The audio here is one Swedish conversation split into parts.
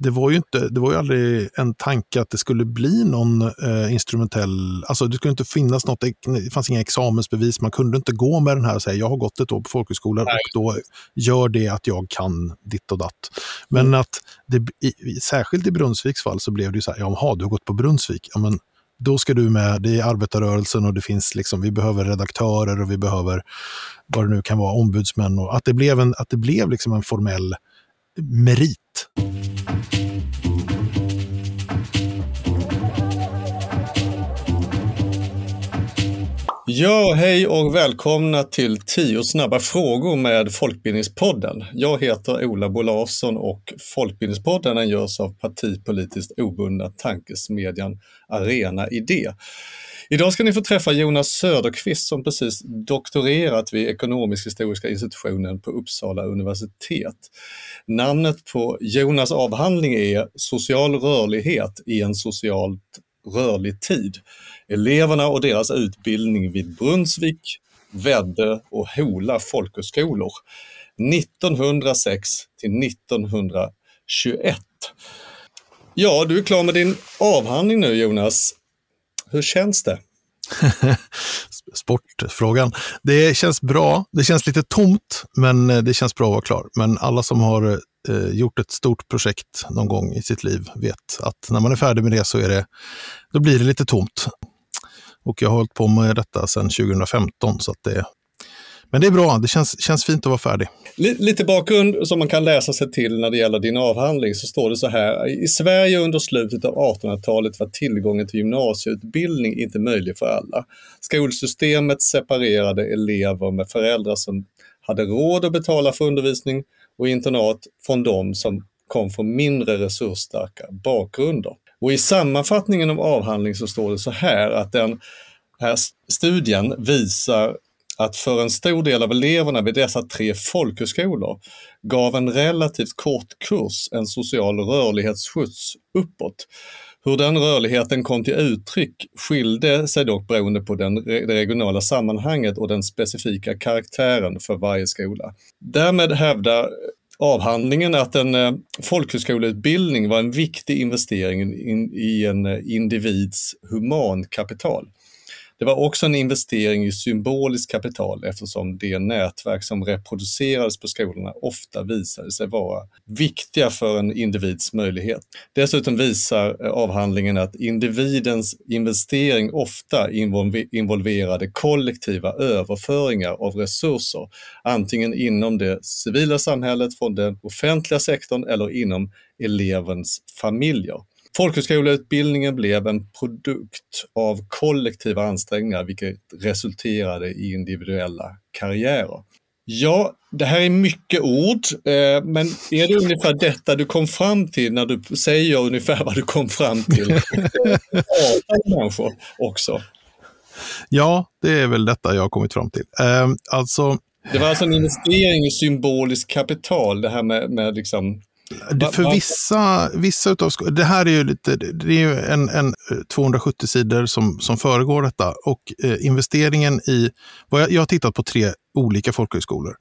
det var ju inte, det var ju aldrig en tanke att det skulle bli någon eh, instrumentell, alltså det skulle inte finnas något, det fanns inga examensbevis, man kunde inte gå med den här och säga jag har gått ett år på folkhögskola och då gör det att jag kan ditt och datt. Men mm. att det, i, särskilt i Brunnsviks fall så blev det ju så här, jaha du har gått på Brunnsvik, ja, men då ska du med, det är arbetarrörelsen och det finns liksom, vi behöver redaktörer och vi behöver vad det nu kan vara, ombudsmän. Och att det blev en, att det blev liksom en formell merit. Ja, hej och välkomna till 10 snabba frågor med Folkbildningspodden. Jag heter Ola Bo Larsson och Folkbildningspodden den görs av partipolitiskt obundna tankesmedjan Arena Idé. Idag ska ni få träffa Jonas Söderqvist som precis doktorerat vid Ekonomisk-historiska institutionen på Uppsala universitet. Namnet på Jonas avhandling är Social rörlighet i en socialt rörlig tid. Eleverna och deras utbildning vid Brunnsvik, Väddö och Hola folkhögskolor 1906 till 1921. Ja, du är klar med din avhandling nu Jonas. Hur känns det? Sportfrågan. Det känns bra. Det känns lite tomt, men eh, det känns bra att vara klar. Men alla som har eh, eh, gjort ett stort projekt någon gång i sitt liv vet att när man är färdig med det så är det, då blir det lite tomt. Och jag har hållit på med detta sedan 2015, så att det, men det är bra, det känns, känns fint att vara färdig. Lite bakgrund som man kan läsa sig till när det gäller din avhandling så står det så här. I Sverige under slutet av 1800-talet var tillgången till gymnasieutbildning inte möjlig för alla. Skolsystemet separerade elever med föräldrar som hade råd att betala för undervisning och internat från de som kom från mindre resursstarka bakgrunder. Och i sammanfattningen av avhandlingen så står det så här att den här studien visar att för en stor del av eleverna vid dessa tre folkhögskolor gav en relativt kort kurs en social rörlighetsskjuts uppåt. Hur den rörligheten kom till uttryck skilde sig dock beroende på den, det regionala sammanhanget och den specifika karaktären för varje skola. Därmed hävdar avhandlingen att en eh, folkhögskoleutbildning var en viktig investering i en eh, individs humankapital. Det var också en investering i symboliskt kapital eftersom det nätverk som reproducerades på skolorna ofta visade sig vara viktiga för en individs möjlighet. Dessutom visar eh, avhandlingen att individens investering ofta involverade kollektiva överföringar av resurser, antingen inom det civila samhället, från den offentliga sektorn eller inom elevens familjer. Folkhögskoleutbildningen blev en produkt av kollektiva ansträngningar vilket resulterade i individuella karriärer. Ja, det här är mycket ord, eh, men är det ungefär detta du kom fram till när du säger ungefär vad du kom fram till? människor också. Ja, det är väl detta jag har kommit fram till. Eh, alltså... Det var alltså en investering i symboliskt kapital, det här med, med liksom för vissa, vissa utav det här är ju lite, det är ju en, en 270 eh, sidor som, som föregår detta. Och eh, investeringen i, jag, jag har tittat på tre olika folkhögskolor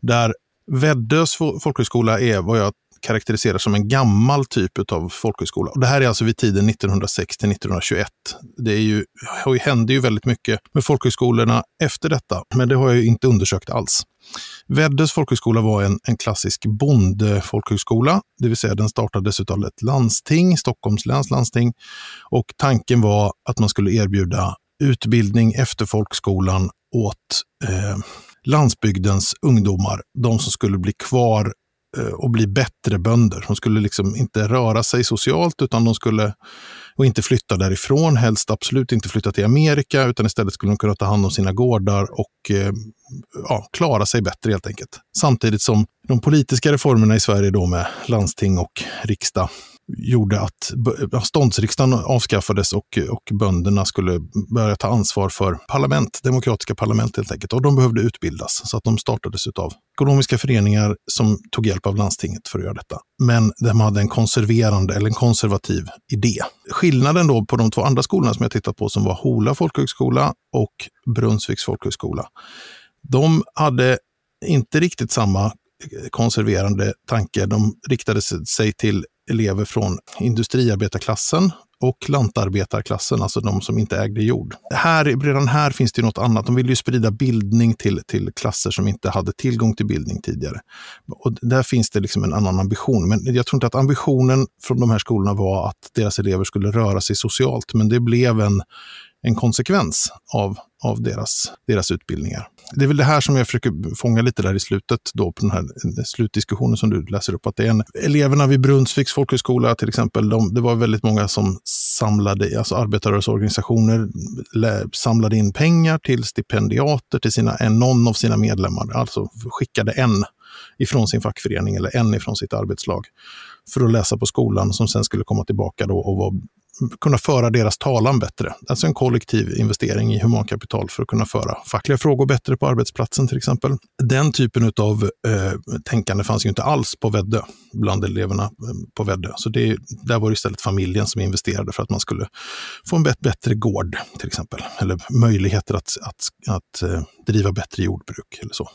där Väddös folkhögskola är vad jag karaktäriserar som en gammal typ av folkhögskola. Och det här är alltså vid tiden 1906 till 1921. Det är ju, det hände ju väldigt mycket med folkhögskolorna efter detta, men det har jag inte undersökt alls. Väddös folkhögskola var en, en klassisk bondefolkhögskola, det vill säga den startades av ett landsting, Stockholms läns landsting. Och tanken var att man skulle erbjuda utbildning efter folkskolan åt eh, landsbygdens ungdomar, de som skulle bli kvar Eh, och bli bättre bönder. De skulle liksom inte röra sig socialt utan de skulle och inte flytta därifrån, helst absolut inte flytta till Amerika, utan istället skulle de kunna ta hand om sina gårdar och eh, ja, klara sig bättre helt enkelt. Samtidigt som de politiska reformerna i Sverige då med landsting och riksdag gjorde att ståndsriksdagen avskaffades och, och bönderna skulle börja ta ansvar för parlament, demokratiska parlament helt enkelt. Och de behövde utbildas så att de startades av ekonomiska föreningar som tog hjälp av landstinget för att göra detta. Men de hade en konserverande eller en konservativ idé. Skillnaden då på de två andra skolorna som jag tittat på som var Hola folkhögskola och Brunnsviks folkhögskola. De hade inte riktigt samma konserverande tanke. De riktade sig till elever från industriarbetarklassen och lantarbetarklassen, alltså de som inte ägde jord. Här, redan här finns det något annat. De ville ju sprida bildning till, till klasser som inte hade tillgång till bildning tidigare. Och där finns det liksom en annan ambition. Men jag tror inte att ambitionen från de här skolorna var att deras elever skulle röra sig socialt, men det blev en, en konsekvens av, av deras, deras utbildningar. Det är väl det här som jag försöker fånga lite där i slutet då på den här slutdiskussionen som du läser upp. Att det är en, eleverna vid Brunnsviks folkhögskola till exempel, de, det var väldigt många som samlade, alltså arbetarrörelseorganisationer samlade in pengar till stipendiater till sina, någon av sina medlemmar, alltså skickade en ifrån sin fackförening eller en ifrån sitt arbetslag för att läsa på skolan som sen skulle komma tillbaka då och vara kunna föra deras talan bättre. Alltså en kollektiv investering i humankapital för att kunna föra fackliga frågor bättre på arbetsplatsen till exempel. Den typen av eh, tänkande fanns ju inte alls på Väddö, bland eleverna eh, på Väddö. Så det, där var det istället familjen som investerade för att man skulle få en bättre gård till exempel. Eller möjligheter att, att, att att driva bättre jordbruk eller så.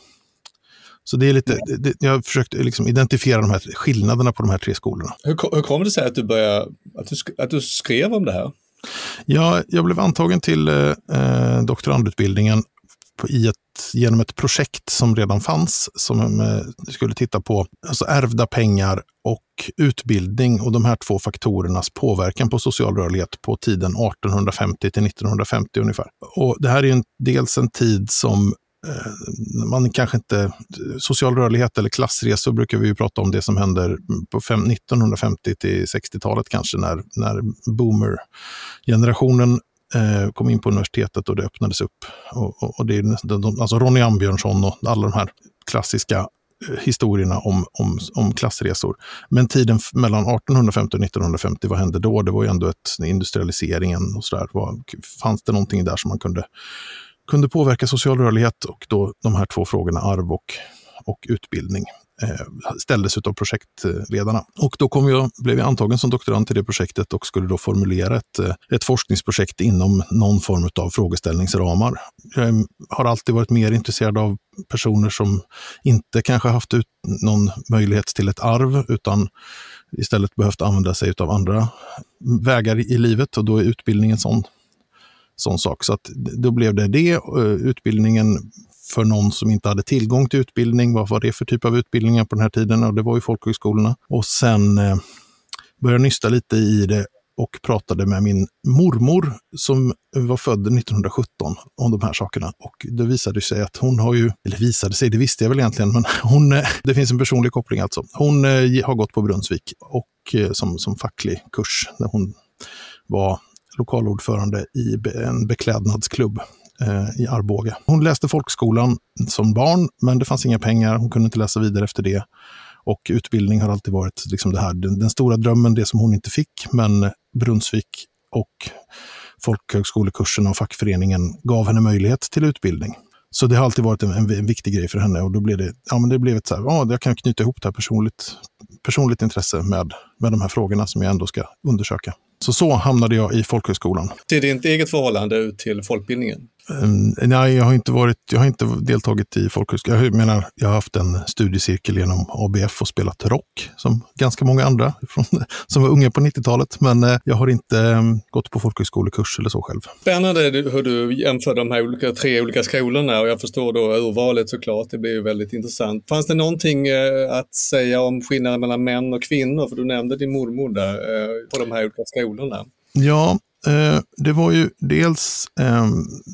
Så det är lite, det, jag har försökt liksom identifiera de här skillnaderna på de här tre skolorna. Hur, hur kommer det sig att du, började, att, du, att du skrev om det här? Ja, jag blev antagen till eh, doktorandutbildningen på, i ett, genom ett projekt som redan fanns, som eh, skulle titta på alltså ärvda pengar och utbildning och de här två faktorernas påverkan på social rörlighet på tiden 1850 till 1950 ungefär. Och det här är en, dels en tid som Eh, Eh, man kanske inte, social rörlighet eller klassresor brukar vi ju prata om det som händer på 1950 till 60-talet kanske när, när boomer-generationen eh, kom in på universitetet och det öppnades upp. Och, och, och det är de, alltså Ronny Ambjörnsson och alla de här klassiska eh, historierna om, om, om klassresor. Men tiden mellan 1850 och 1950, vad hände då? Det var ju ändå ett, industrialiseringen och sådär. Fanns det någonting där som man kunde kunde påverka social rörlighet och då de här två frågorna, arv och, och utbildning, eh, ställdes av projektledarna. Och då kom jag, blev jag antagen som doktorand till det projektet och skulle då formulera ett, eh, ett forskningsprojekt inom någon form av frågeställningsramar. Jag eh, har alltid varit mer intresserad av personer som inte kanske haft ut någon möjlighet till ett arv, utan istället behövt använda sig av andra vägar i livet och då är utbildning en sån sån sak. Så att då blev det det. Eh, utbildningen för någon som inte hade tillgång till utbildning. Vad var det för typ av utbildningar på den här tiden? Och det var ju folkhögskolorna. Och sen eh, började jag nysta lite i det och pratade med min mormor som var född 1917 om de här sakerna. Och det visade sig att hon har ju, eller visade sig, det visste jag väl egentligen, men hon, eh, det finns en personlig koppling alltså. Hon eh, har gått på Brunnsvik och som, som facklig kurs när hon var lokalordförande i en beklädnadsklubb eh, i Arboga. Hon läste folkskolan som barn, men det fanns inga pengar. Hon kunde inte läsa vidare efter det. Och utbildning har alltid varit liksom det här, den, den stora drömmen, det som hon inte fick. Men Brunnsvik och folkhögskolekurserna och fackföreningen gav henne möjlighet till utbildning. Så det har alltid varit en, en, viktig grej för henne och då blev det, ja, men det blev ett så här, ja, jag kan knyta ihop det här personligt, personligt intresse med, med de här frågorna som jag ändå ska undersöka. Så så hamnade jag i folkhögskolan. Till ditt eget förhållande till folkbildningen? Um, nej, jag har inte, varit, jag har inte deltagit i folkhögskolan. Jag menar, jag har haft en studiecirkel genom ABF och spelat rock, som ganska många andra från, som var unga på 90-talet. Men uh, jag har inte um, gått på folkhögskolekurs eller så själv. Spännande hur du jämför de här olika, tre olika skolorna och jag förstår då urvalet såklart. Det blir ju väldigt intressant. Fanns det någonting uh, att säga om skillnaden mellan män och kvinnor? För du nämnde din mormor där, uh, på de här olika skolorna. Ja, Eh, det var ju dels eh,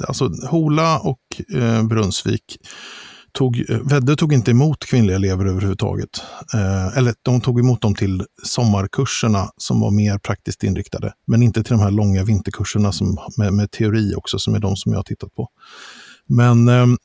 alltså Hola och eh, Brunnsvik. Tog, eh, Väddö tog inte emot kvinnliga elever överhuvudtaget. Eh, eller de tog emot dem till sommarkurserna som var mer praktiskt inriktade. Men inte till de här långa vinterkurserna som, med, med teori också, som är de som jag har tittat på. Men ehm,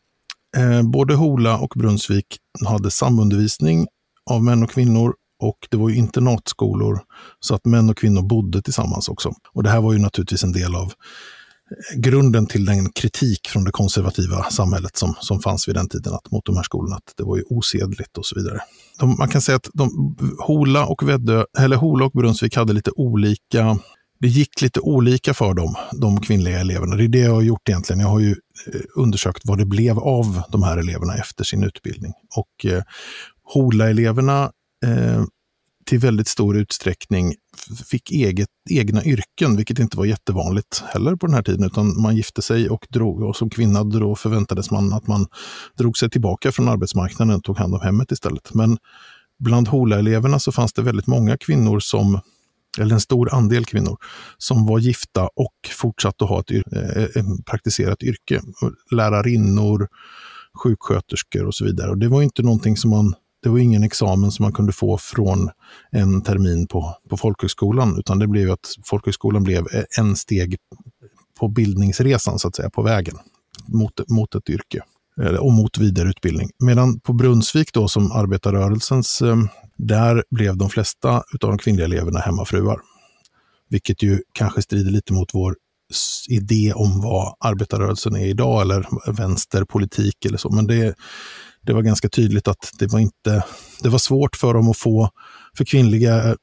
eh, både Hola och Brunnsvik hade samundervisning av män och kvinnor och det var ju internatskolor så att män och kvinnor bodde tillsammans också. Och det här var ju naturligtvis en del av eh, grunden till den kritik från det konservativa samhället som, som fanns vid den tiden att, mot de här skolorna, att det var ju osedligt och så vidare. De, man kan säga att de, Hola och Väddö, eller Hola och Brunnsvik hade lite olika det gick lite olika för dem, de kvinnliga eleverna. Det är det jag har gjort egentligen. Jag har ju eh, undersökt vad det blev av de här eleverna efter sin utbildning. Och eh, Hola-eleverna eh, till väldigt stor utsträckning fick eget, egna yrken, vilket inte var jättevanligt heller på den här tiden, utan man gifte sig och drog, och som kvinna då förväntades man att man drog sig tillbaka från arbetsmarknaden och tog hand om hemmet istället. Men bland HOLA-eleverna så fanns det väldigt många kvinnor som eller en stor andel kvinnor, som var gifta och fortsatte att ha ett eh, eh, praktiserat yrke. Lärarinnor, sjuksköterskor och så vidare. Och det var inte någonting som man det var ingen examen som man kunde få från en termin på, på folkhögskolan, utan det blev att folkhögskolan blev en steg på bildningsresan, så att säga, på vägen mot, mot ett yrke och mot vidareutbildning. Medan på Brunnsvik då som arbetarrörelsens, eh, där blev de flesta av de kvinnliga eleverna hemmafruar. Vilket ju kanske strider lite mot vår idé om vad arbetarrörelsen är idag eller vänsterpolitik eller så. Men det, det var ganska tydligt att det var, inte, det var svårt för dem att få, för kvinnliga eh,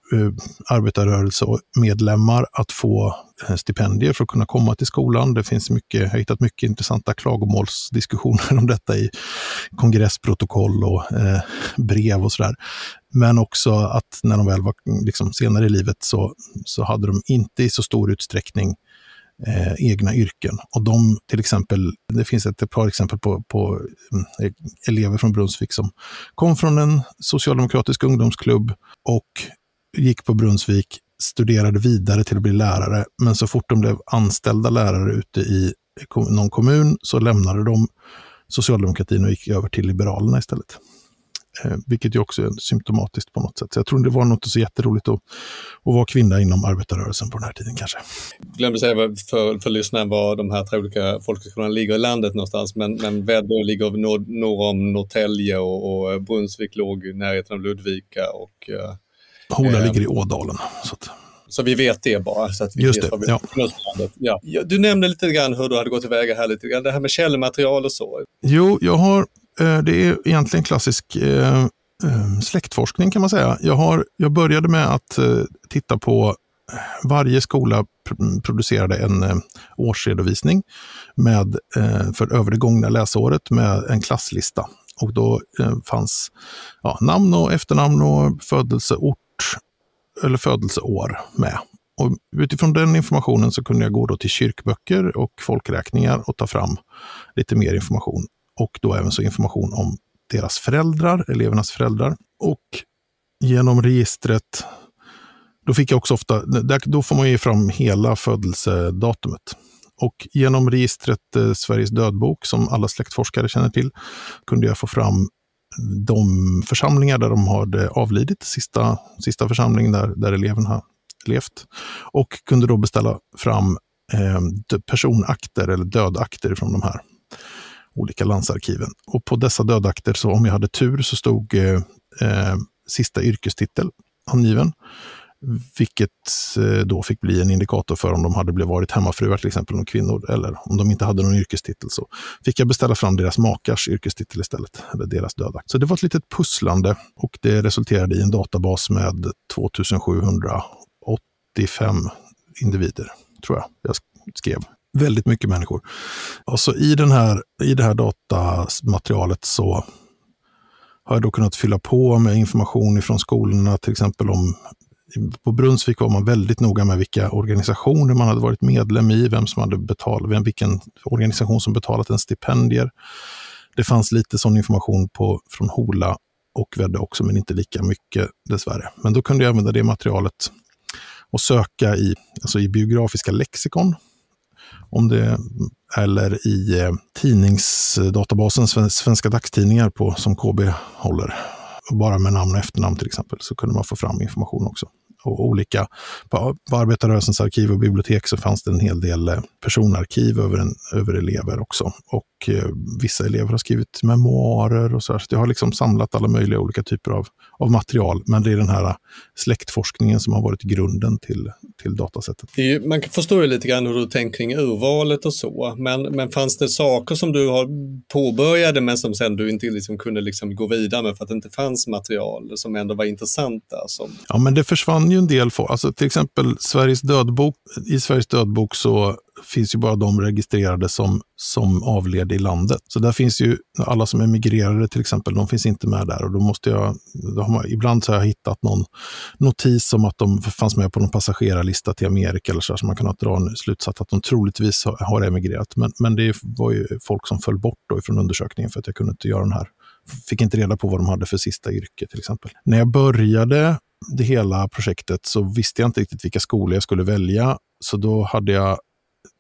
arbetarrörelsemedlemmar att få eh, stipendier för att kunna komma till skolan. Det finns mycket, jag har hittat mycket intressanta klagomålsdiskussioner om detta i kongressprotokoll och eh, brev och sådär. Men också att när de väl var liksom, senare i livet så, så hade de inte i så stor utsträckning eh, egna yrken. Och de, till exempel, det finns ett par exempel på, på mm, elever från Brunnsvik som kom från en socialdemokratisk ungdomsklubb och gick på Brunnsvik, studerade vidare till att bli lärare, men så fort de blev anställda lärare ute i någon kommun så lämnade de socialdemokratin och gick över till Liberalerna istället. Eh, vilket ju också är symptomatiskt på något sätt. Så jag tror det var något så jätteroligt att, att vara kvinna inom arbetarrörelsen på den här tiden kanske. Jag glömde säga för, för lyssnaren var de här tre olika folkhögskolorna ligger i landet någonstans, men, men Väddö ligger norr, norr om Norrtälje och, och Brunnsvik låg i närheten av Ludvika. Och, eh, Hola eh, ligger i Ådalen. Så, att... så vi vet det bara. Så att vi Just vet det, vi, ja. ja. Du nämnde lite grann hur du hade gått tillväga här, lite grann, det här med källmaterial och så. Jo, jag har Eh, det är egentligen klassisk eh, eh, släktforskning kan man säga. Jag, har, jag började med att titta på varje skola producerade en årsredovisning med, för över det gångna läsåret med en klasslista. Och då fanns ja, namn och efternamn och födelseort eller födelseår med. Och utifrån den informationen så kunde jag gå då till kyrkböcker och folkräkningar och ta fram lite mer information och då även så information om deras föräldrar, elevernas föräldrar. Och genom registret, då fick jag också ofta, då får man ju fram hela födelsedatumet. Och genom registret eh, Sveriges dödbok, som alla släktforskare känner till, kunde jag få fram de församlingar där de hade eh, avlidit, sista, sista församlingen där, där eleven har levt. Och kunde då beställa fram eh, personakter eller dödakter från de här olika landsarkiven. Och på dessa dödakter, så om jag hade tur, så stod eh, eh, sista yrkestitel angiven. Vilket eh, då fick bli en indikator för om de hade blivit varit hemmafruar, till exempel, någon kvinnor, eller om de inte hade någon yrkestitel. Så fick jag beställa fram deras makars yrkestitel istället, eller deras dödakt. Så det var ett litet pusslande och det resulterade i en databas med 2785 individer, tror jag jag skrev väldigt mycket människor. Och så i, den här, i det här datamaterialet så har jag då kunnat fylla på med information från skolorna, till exempel om på Brunnsvik var man väldigt noga med vilka organisationer man hade varit medlem i, vem som hade betalat, vem, vilken organisation som betalat en stipendier. Det fanns lite sån information på, från Hola och Vädde också, men inte lika mycket dessvärre. Men då kunde jag använda det materialet och söka i, alltså i biografiska lexikon om det, eller i eh, tidningsdatabasen Svenska dagstidningar på, som KB håller. Bara med namn och efternamn till exempel, så kunde man få fram information också och olika. På, på Arbetarrörelsens arkiv och bibliotek så fanns det en hel del eh, personarkiv över, en, över elever också. Och eh, vissa elever har skrivit memoarer och så. Här. Så jag har liksom samlat alla möjliga olika typer av, av material. Men det är den här släktforskningen som har varit grunden till, till datasättet. Ju, man förstår ju lite grann hur du tänker kring urvalet och så. Men, men fanns det saker som du har påbörjade men som sen du inte liksom kunde liksom gå vidare med för att det inte fanns material som ändå var intressanta? Som... Ja, men det försvann ju en del. få, alltså till exempel Sveriges dödbok, i Sveriges dödbok så finns ju bara de registrerade som, som avled i landet. Så där finns ju alla som emigrerade till exempel, de finns inte med där. Och då måste jag, då har man, ibland så har jag hittat någon notis om att de fanns med på någon passagerarlista till Amerika eller så, så man kan dra en slutsats att de troligtvis har, har emigrerat. Men, men det var ju folk som föll bort då från undersökningen för att jag kunde inte göra den här fick inte reda på vad de hade för sista yrke till exempel. När jag började det hela projektet så visste jag inte riktigt vilka skolor jag skulle välja. Så då hade jag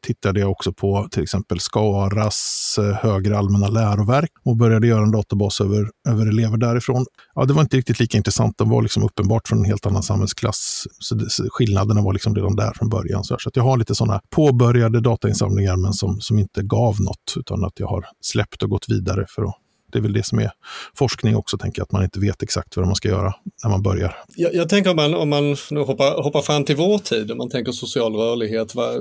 tittade jag också på till exempel Skaras eh, högre allmänna läroverk och började göra en databas över, över elever därifrån. Ja, det var inte riktigt lika intressant. De var liksom uppenbart från en helt annan samhällsklass. Så, det, så skillnaderna var liksom redan där från början. Så, så jag har lite sådana påbörjade datainsamlingar men som, som inte gav något, utan att jag har släppt och gått vidare för att det är väl det som är forskning också, tänker jag, att man inte vet exakt vad man ska göra när man börjar. Jag, jag tänker om man, om man nu hoppar, hoppar fram till vår tid, om man tänker social rörlighet, vad,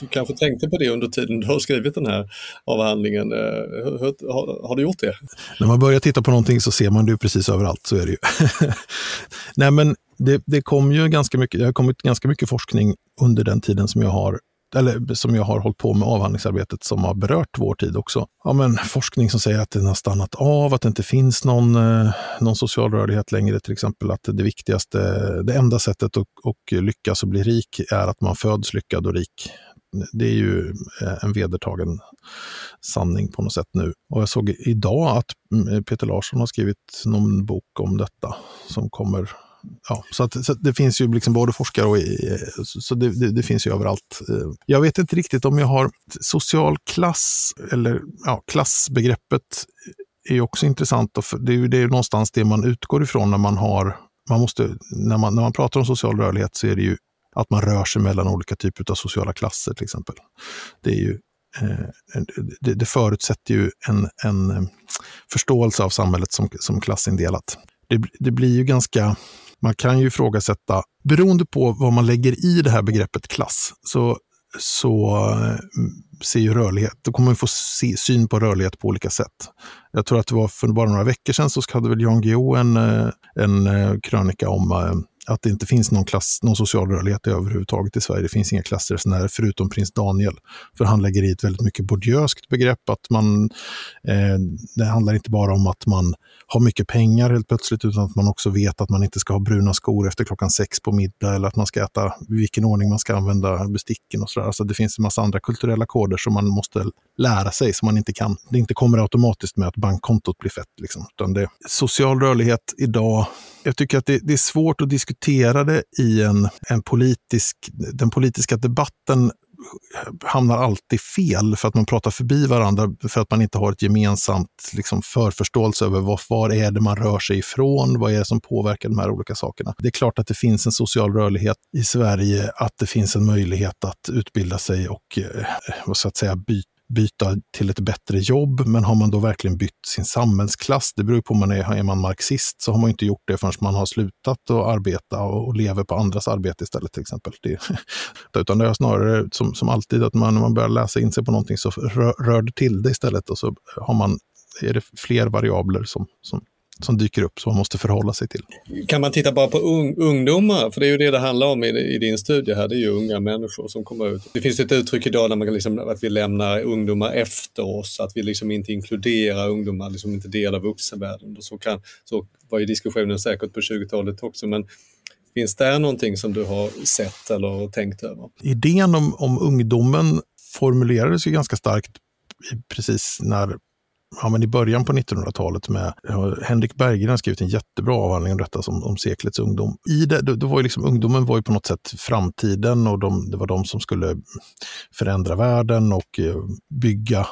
du kanske tänkte på det under tiden du har skrivit den här avhandlingen. Eh, hur, har, har, du gjort det? När man börjar titta på någonting så ser man det precis överallt, så är det ju. Nej, men det, det kom ju ganska mycket, det har kommit ganska mycket forskning under den tiden som jag har eller som jag har hållit på med avhandlingsarbetet som har berört vår tid också. Ja, men forskning som säger att den har stannat av, att det inte finns någon, eh, någon social rörlighet längre, till exempel att det viktigaste, det enda sättet att, och lyckas och bli rik är att man föds lyckad och rik. Det är ju eh, en vedertagen sanning på något sätt nu. Och jag såg idag att mm, Peter Larsson har skrivit någon bok om detta som kommer ja, så, att, så att det finns ju liksom både forskare och så det, det, det, finns ju överallt. Eh, jag vet inte riktigt om jag har social klass eller ja, klassbegreppet är ju också intressant. Och det är ju det är någonstans det man utgår ifrån när man har, man måste, när man, när man pratar om social rörlighet så är det ju att man rör sig mellan olika typer av sociala klasser till exempel. Det är ju eh, det, det förutsätter ju en, en eh, förståelse av samhället som, som klassindelat. Det, det blir ju ganska man kan ju ifrågasätta, beroende på vad man lägger i det här begreppet klass, så, så eh, ser ju rörlighet, då kommer man få se, syn på rörlighet på olika sätt. Jag tror att det var för bara några veckor sedan så hade väl Jan Guillou en, eh, en eh, krönika om att det inte finns någon, klass, någon social rörlighet överhuvudtaget i Sverige. Det finns inga klassresenärer förutom prins Daniel. För han lägger i ett väldigt mycket bourdieuiskt begrepp. Att man, eh, det handlar inte bara om att man har mycket pengar helt plötsligt, utan att man också vet att man inte ska ha bruna skor efter klockan sex på middag eller att man ska äta i vilken ordning man ska använda besticken och sådär. Alltså det finns en massa andra kulturella koder som man måste lära sig, som man inte kan. Det inte kommer automatiskt med att bankkontot blir fett. Liksom. Utan det, social rörlighet idag jag tycker att det, det, är svårt att diskutera det i en, en politisk... Den politiska debatten hamnar alltid fel för att man pratar förbi varandra för att man inte har ett gemensamt liksom, förförståelse över var, var är det man rör sig ifrån, vad är det som påverkar de här olika sakerna. Det är klart att det finns en social rörlighet i Sverige, att det finns en möjlighet att utbilda sig och eh, så att säga byta byta till ett bättre jobb, men har man då verkligen bytt sin samhällsklass? Det beror på om man är, är man marxist så har man inte gjort det förrän man har slutat att arbeta och, och lever på andras arbete istället till exempel. Det, utan det är snarare som, som alltid att man, när man börjar läsa in sig på någonting så rör, rör det till det istället och så har man, är det fler variabler som, som som dyker upp som man måste förhålla sig till. Kan man titta bara på un ungdomar? För det är ju det det handlar om i, i, din studie här, det är ju unga människor som kommer ut. Det finns ett uttryck idag när man liksom, att vi lämnar ungdomar efter oss, att vi liksom inte inkluderar ungdomar, liksom inte del av vuxenvärlden. Så, kan, så var ju diskussionen säkert på 20-talet också, men finns det någonting som du har sett eller tänkt över? Idén om, om ungdomen formulerades ju ganska starkt precis när ja, men i början på 1900-talet med Henrik Berggren har skrivit en jättebra avhandling om detta som, om seklets ungdom. I det, då, var ju liksom, ungdomen var ju på något sätt framtiden och de, det var de som skulle förändra världen och eh, bygga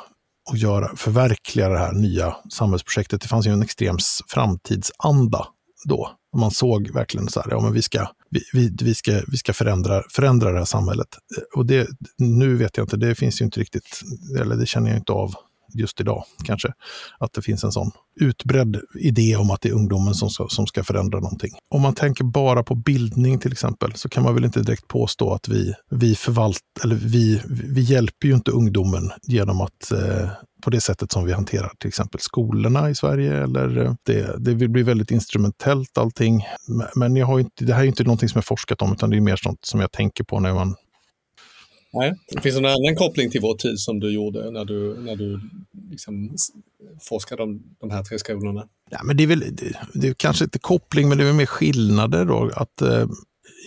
och göra, förverkliga det här nya samhällsprojektet. Det fanns ju en extrem framtidsanda då. Man såg verkligen så här, ja men vi ska, vi, vi, ska, vi ska förändra, förändra det här samhället. Eh, och det, nu vet jag inte, det finns ju inte riktigt, eller det känner jag inte av just idag kanske. Att det finns en sån utbredd idé om att det är ungdomen som ska, som ska förändra någonting. Om man tänker bara på bildning till exempel så kan man väl inte direkt påstå att vi, vi förvaltar, eller vi, vi hjälper ju inte ungdomen genom att eh, på det sättet som vi hanterar till exempel skolorna i Sverige. Eller eh, det, det blir väldigt instrumentellt allting. Men jag har inte, det här är inte någonting som jag forskat om, utan det är mer sånt som jag tänker på när man Nej. Finns det någon annan koppling till vår tid som du gjorde när du, när du liksom forskade om de här tre skolorna? Ja, men det, är väl, det, det är kanske inte koppling, men det är mer skillnader. Då, att eh,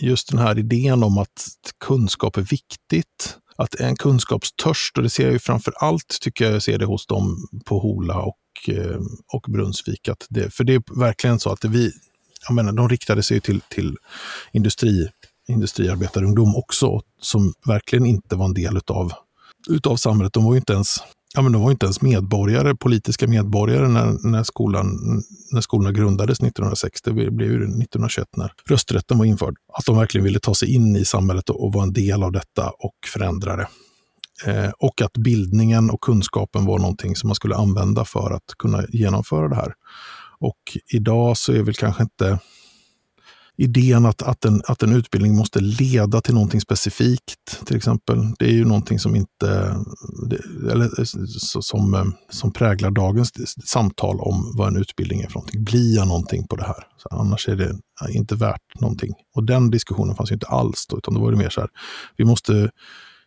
Just den här idén om att kunskap är viktigt. Att en kunskapstörst, och det ser jag ju framför allt, tycker jag, jag ser det hos dem på Hola och, eh, och Brunnsvik. Att det, för det är verkligen så att det vi, jag menar, de riktade sig till, till industri, industriarbetarungdom också, som verkligen inte var en del utav, utav samhället. De var ju inte ens ja, men de var inte ens medborgare, politiska medborgare när, när, skolan, när skolorna grundades 1960. Det blev ju 1921 när rösträtten var införd. Att de verkligen ville ta sig in i samhället och, och vara en del av detta och förändra det. Eh, och att bildningen och kunskapen var någonting som man skulle använda för att kunna genomföra det här. Och idag så är väl kanske inte idén att, att, en, att en utbildning måste leda till någonting specifikt, till exempel. Det är ju någonting som inte, eller som, eh, som präglar dagens samtal om vad en utbildning är för någonting. Blir jag någonting på det här? Så annars är det eh, inte värt någonting. Och den diskussionen fanns ju inte alls då, utan då var det mer så här, vi måste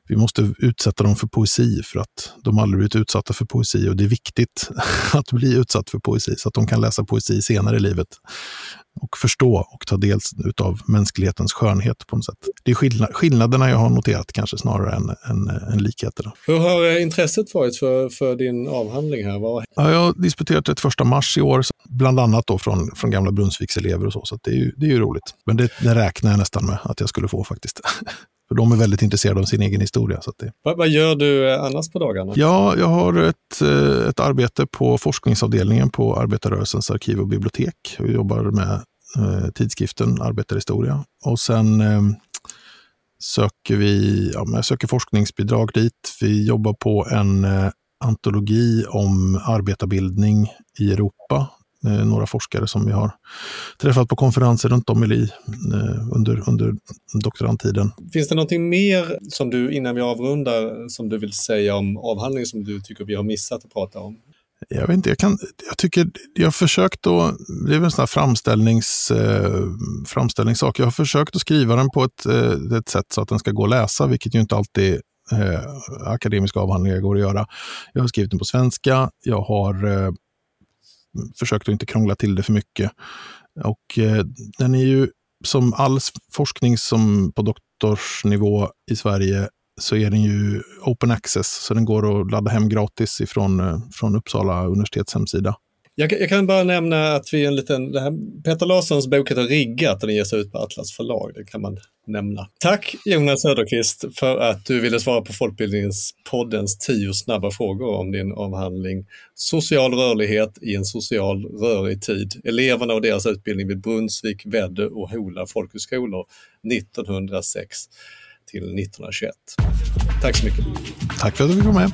vi måste utsätta dem för poesi för att de aldrig blivit utsatta för poesi och det är viktigt att bli utsatt för poesi så att de kan läsa poesi senare i livet och förstå och ta del av mänsklighetens skönhet på något sätt. Det är skillnad, skillnaderna jag har noterat kanske snarare än, än, än likheterna. Hur har intresset varit för, för din avhandling här? Vad... Ja, jag har disputerat 31 mars i år, bland annat då från, från gamla Brunnsvikselever och så, så det är, ju, det är ju roligt. Men det, det räknar jag nästan med att jag skulle få faktiskt. För de är väldigt intresserade av sin egen historia. Så det... vad, vad, gör du annars på dagarna? Ja, jag har ett, eh, ett arbete på forskningsavdelningen på Arbetarrörelsens arkiv och bibliotek. Jag jobbar med eh, Eh, tidskriften Arbetarhistoria. Och sen eh, söker vi ja, jag söker forskningsbidrag dit. Vi jobbar på en eh, antologi om arbetarbildning i Europa några forskare som vi har träffat på konferenser runt om i eh, under, under doktorandtiden. Finns det någonting mer som du, innan vi avrundar, som du vill säga om avhandlingen som du tycker vi har missat att prata om? Jag vet inte, jag, kan, jag tycker, jag har försökt att, det är väl en sån här framställnings, eh, framställningssak, jag har försökt att skriva den på ett, eh, ett sätt så att den ska gå att läsa, vilket ju inte alltid eh, akademiska avhandlingar går att göra. Jag har skrivit den på svenska, jag har eh, försökt att inte krångla till det för mycket. Och eh, den är ju som all forskning som på doktorsnivå i Sverige så är den ju open access, så den går att ladda hem gratis ifrån, eh, från Uppsala universitets hemsida. Jag, jag, kan bara nämna att vi en liten, det här, Peter Larssons bok heter Riggat och den ges ut på Atlas förlag. Det kan man nämna. Tack Jonas Söderqvist för att du ville svara på Folkbildningspoddens tio snabba frågor om din avhandling Social rörlighet i en social rörig tid. Eleverna och deras utbildning vid Brunnsvik, Väddö och Hola folkhögskolor 1906 till 1921. Tack så mycket. Tack för att du fick vara med.